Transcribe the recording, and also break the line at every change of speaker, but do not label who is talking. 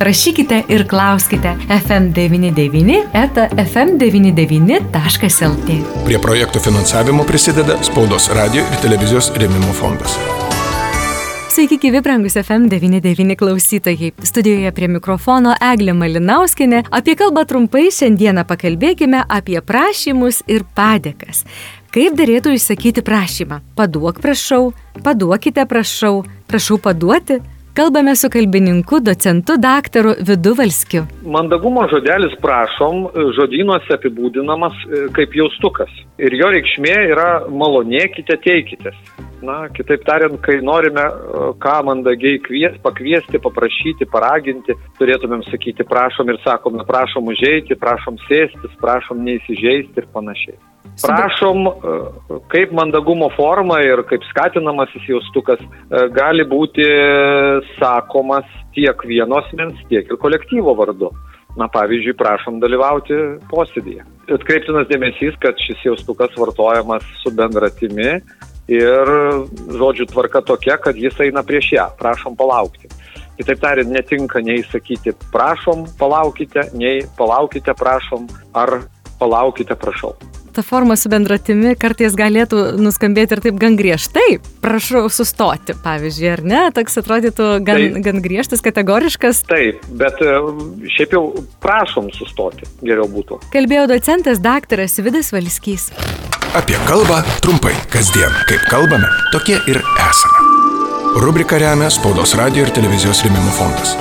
rašykite ir klauskite FM99 eta FM99.lt.
Prie projektų finansavimo prisideda Spaudos radio ir televizijos rėmimo fondas.
Sveiki, gyvi brangus FM99 klausytojai. Studijoje prie mikrofono Eglė Malinauskinė. Apie kalbą trumpai šiandieną pakalbėkime apie prašymus ir padėkas. Kaip dėlėtų išsakyti prašymą? Paduok prašau, paduokite prašau, prašau paduoti, Kalbame su kalbininku, docentu daktaru Vidu Valskiu.
Mandagumo žodelis prašom žodynuose apibūdinamas e, kaip jaustukas. Ir jo reikšmė yra malonėkite, teikitės. Na, kitaip tariant, kai norime e, ką mandagiai kvies, pakviesti, paprašyti, paraginti, turėtumėm sakyti prašom ir sakome prašom užeiti, prašom sėstis, prašom neįsižeisti ir panašiai. Prašom, e, kaip mandagumo forma ir kaip skatinamas jaustukas e, gali būti sakomas tiek vienos mens, tiek ir kolektyvo vardu. Na, pavyzdžiui, prašom dalyvauti posėdėje. Atkreiptinas dėmesys, kad šis jaustukas vartojamas su bendratimi ir žodžių tvarka tokia, kad jis eina prieš ją. Prašom palaukti. Kitaip tariant, netinka nei sakyti prašom, palaukite, nei palaukite, prašom, ar palaukite, prašau
ta forma su bendratimi kartais galėtų nuskambėti ir taip gan griežtai. Prašau sustoti, pavyzdžiui, ar ne? Toks atrodytų gan, taip, gan griežtas, kategoriškas.
Taip, bet e, šiaip jau prašom sustoti, geriau būtų.
Kalbėjo docentas daktaras Vidas Valskys.
Apie kalbą trumpai, kasdien, kaip kalbame, tokie ir esame. Rubrika remia Spaudos radio ir televizijos rėmimo fondas.